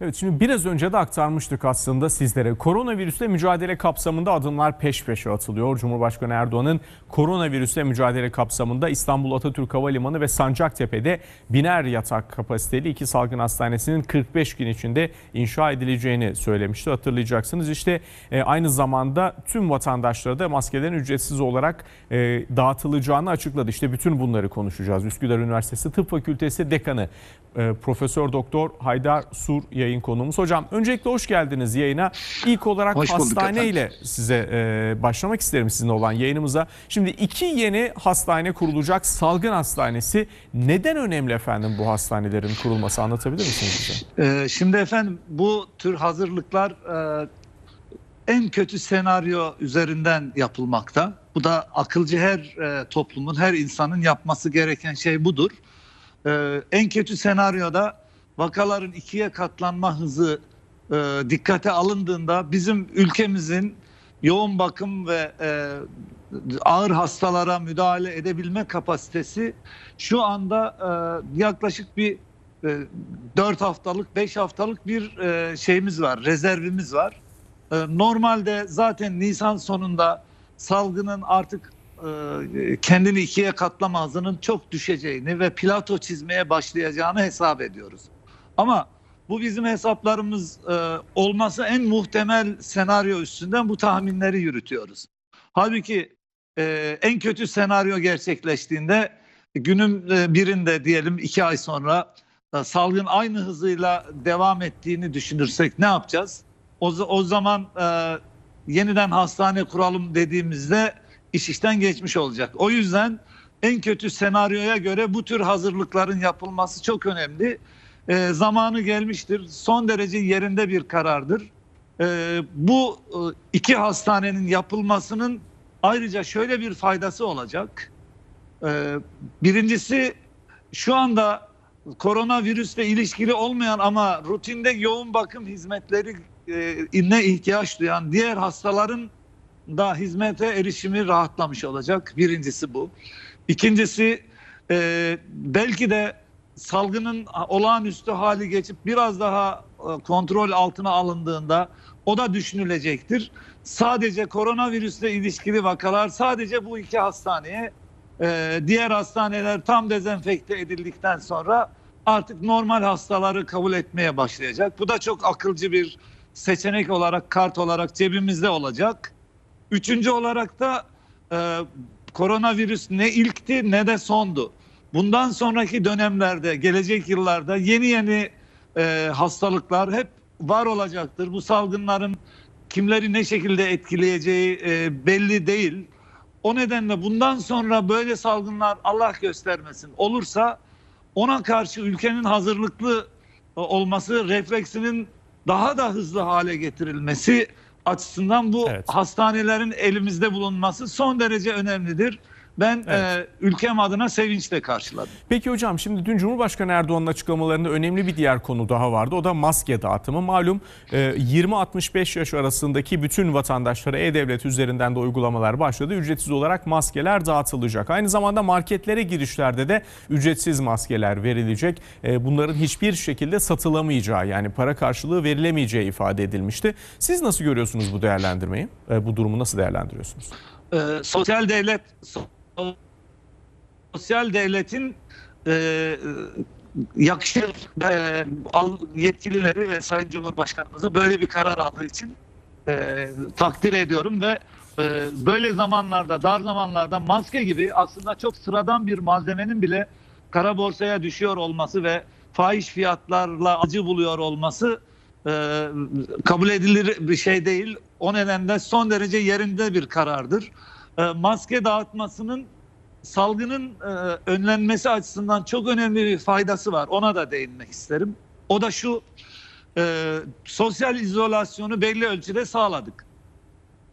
Evet şimdi biraz önce de aktarmıştık aslında sizlere. Koronavirüsle mücadele kapsamında adımlar peş peşe atılıyor. Cumhurbaşkanı Erdoğan'ın koronavirüsle mücadele kapsamında İstanbul Atatürk Havalimanı ve Sancaktepe'de biner yatak kapasiteli iki salgın hastanesinin 45 gün içinde inşa edileceğini söylemişti. Hatırlayacaksınız işte e, aynı zamanda tüm vatandaşlara da maskelerin ücretsiz olarak e, dağıtılacağını açıkladı. İşte bütün bunları konuşacağız. Üsküdar Üniversitesi Tıp Fakültesi Dekanı e, Profesör Doktor Haydar Sur yayın konuğumuz. Hocam öncelikle hoş geldiniz yayına. İlk olarak Hoş bulduk hastaneyle size e, başlamak isterim sizinle olan yayınımıza. Şimdi iki yeni hastane kurulacak salgın hastanesi. Neden önemli efendim bu hastanelerin kurulması anlatabilir misiniz bize? Ee, şimdi efendim bu tür hazırlıklar e, en kötü senaryo üzerinden yapılmakta. Bu da akılcı her e, toplumun, her insanın yapması gereken şey budur. Ee, en kötü senaryoda vakaların ikiye katlanma hızı e, dikkate alındığında bizim ülkemizin yoğun bakım ve e, ağır hastalara müdahale edebilme kapasitesi şu anda e, yaklaşık bir 4 haftalık 5 haftalık bir e, şeyimiz var rezervimiz var. E, Normalde zaten Nisan sonunda salgının artık e, kendini ikiye katlama hızının çok düşeceğini ve plato çizmeye başlayacağını hesap ediyoruz. Ama bu bizim hesaplarımız e, olması en muhtemel senaryo üstünden bu tahminleri yürütüyoruz. Halbuki e, en kötü senaryo gerçekleştiğinde günün e, birinde diyelim iki ay sonra e, salgın aynı hızıyla devam ettiğini düşünürsek ne yapacağız? O, o zaman e, yeniden hastane kuralım dediğimizde iş işten geçmiş olacak. O yüzden en kötü senaryoya göre bu tür hazırlıkların yapılması çok önemli. E, zamanı gelmiştir. Son derece yerinde bir karardır. E, bu e, iki hastanenin yapılmasının ayrıca şöyle bir faydası olacak. E, birincisi şu anda koronavirüsle ilişkili olmayan ama rutinde yoğun bakım hizmetleri e, ne ihtiyaç duyan diğer hastaların da hizmete erişimi rahatlamış olacak. Birincisi bu. İkincisi e, belki de salgının olağanüstü hali geçip biraz daha e, kontrol altına alındığında o da düşünülecektir. Sadece koronavirüsle ilişkili vakalar sadece bu iki hastaneye e, diğer hastaneler tam dezenfekte edildikten sonra artık normal hastaları kabul etmeye başlayacak. Bu da çok akılcı bir seçenek olarak, kart olarak cebimizde olacak. Üçüncü olarak da e, koronavirüs ne ilkti ne de sondu. Bundan sonraki dönemlerde, gelecek yıllarda yeni yeni e, hastalıklar hep var olacaktır. Bu salgınların kimleri ne şekilde etkileyeceği e, belli değil. O nedenle bundan sonra böyle salgınlar Allah göstermesin olursa ona karşı ülkenin hazırlıklı e, olması, refleksinin daha da hızlı hale getirilmesi açısından bu Evet. hastanelerin elimizde bulunması son derece önemlidir. Ben Evet. e, ülkem adına sevinçle karşıladım. Peki hocam şimdi dün Cumhurbaşkanı Erdoğan'ın açıklamalarında önemli bir diğer konu daha vardı. O da maske dağıtımı. Malum e, 20-65 yaş arasındaki bütün vatandaşlara E-Devlet üzerinden de uygulamalar başladı. Ücretsiz olarak maskeler dağıtılacak. Aynı zamanda marketlere girişlerde de ücretsiz maskeler verilecek. E, Bunların hiçbir şekilde satılamayacağı yani para karşılığı verilemeyeceği ifade edilmişti. Siz nasıl görüyorsunuz bu değerlendirmeyi? E, Bu durumu nasıl değerlendiriyorsunuz? e, sosyal devlet sosyal devletin e, yakışır e, yetkilileri ve Sayın Cumhurbaşkanımızı böyle bir karar aldığı için e, takdir ediyorum ve e, böyle zamanlarda dar zamanlarda maske gibi aslında çok sıradan bir malzemenin bile kara borsaya düşüyor olması ve fahiş fiyatlarla acı buluyor olması e, kabul edilir bir şey değil. O nedenle son derece yerinde bir karardır. E, maske dağıtmasının salgının e, önlenmesi açısından çok önemli bir faydası var. Ona da değinmek isterim. O da şu e, sosyal izolasyonu belli ölçüde sağladık.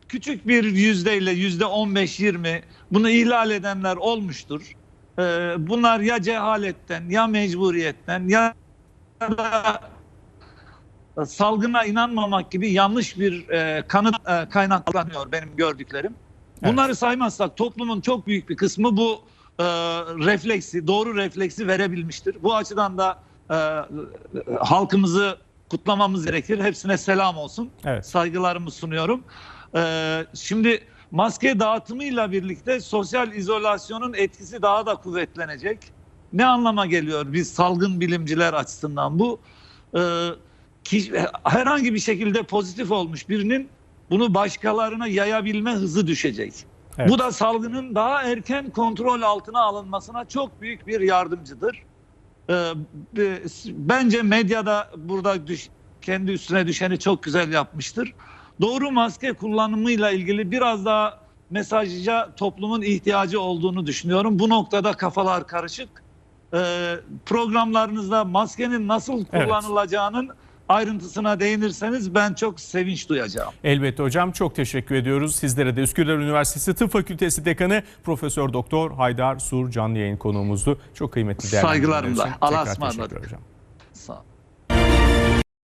Küçük bir yüzdeyle yüzde 15-20 bunu ihlal edenler olmuştur. E, bunlar ya cehaletten ya mecburiyetten ya da salgına inanmamak gibi yanlış bir kanıt kaynaklanıyor benim gördüklerim. Bunları saymazsak toplumun çok büyük bir kısmı bu e, refleksi, doğru refleksi verebilmiştir. Bu açıdan da e, halkımızı kutlamamız gerekir. Hepsine selam olsun. Evet. Saygılarımı sunuyorum. Ee, şimdi maske dağıtımıyla birlikte sosyal izolasyonun etkisi daha da kuvvetlenecek. Ne anlama geliyor biz salgın bilimciler açısından bu? Ki- herhangi bir şekilde pozitif olmuş birinin bunu başkalarına yayabilme hızı düşecek. Evet. Bu da salgının daha erken kontrol altına alınmasına çok büyük bir yardımcıdır. Ee, bence medyada burada düş- kendi üstüne düşeni çok güzel yapmıştır. Doğru maske kullanımıyla ilgili biraz daha mesajca toplumun ihtiyacı olduğunu düşünüyorum. Bu noktada kafalar karışık. Ee, programlarınızda maskenin nasıl Evet. Ayrıntısına değinirseniz ben çok sevinç duyacağım. Elbette hocam çok teşekkür ediyoruz. Sizlere de Üsküdar Üniversitesi Tıp Fakültesi Dekanı Profesör Doktor Haydar Sur canlı yayın konuğumuzdu. Çok kıymetli için Saygılarımla. Allah'a ısmarladık. Sağ olun.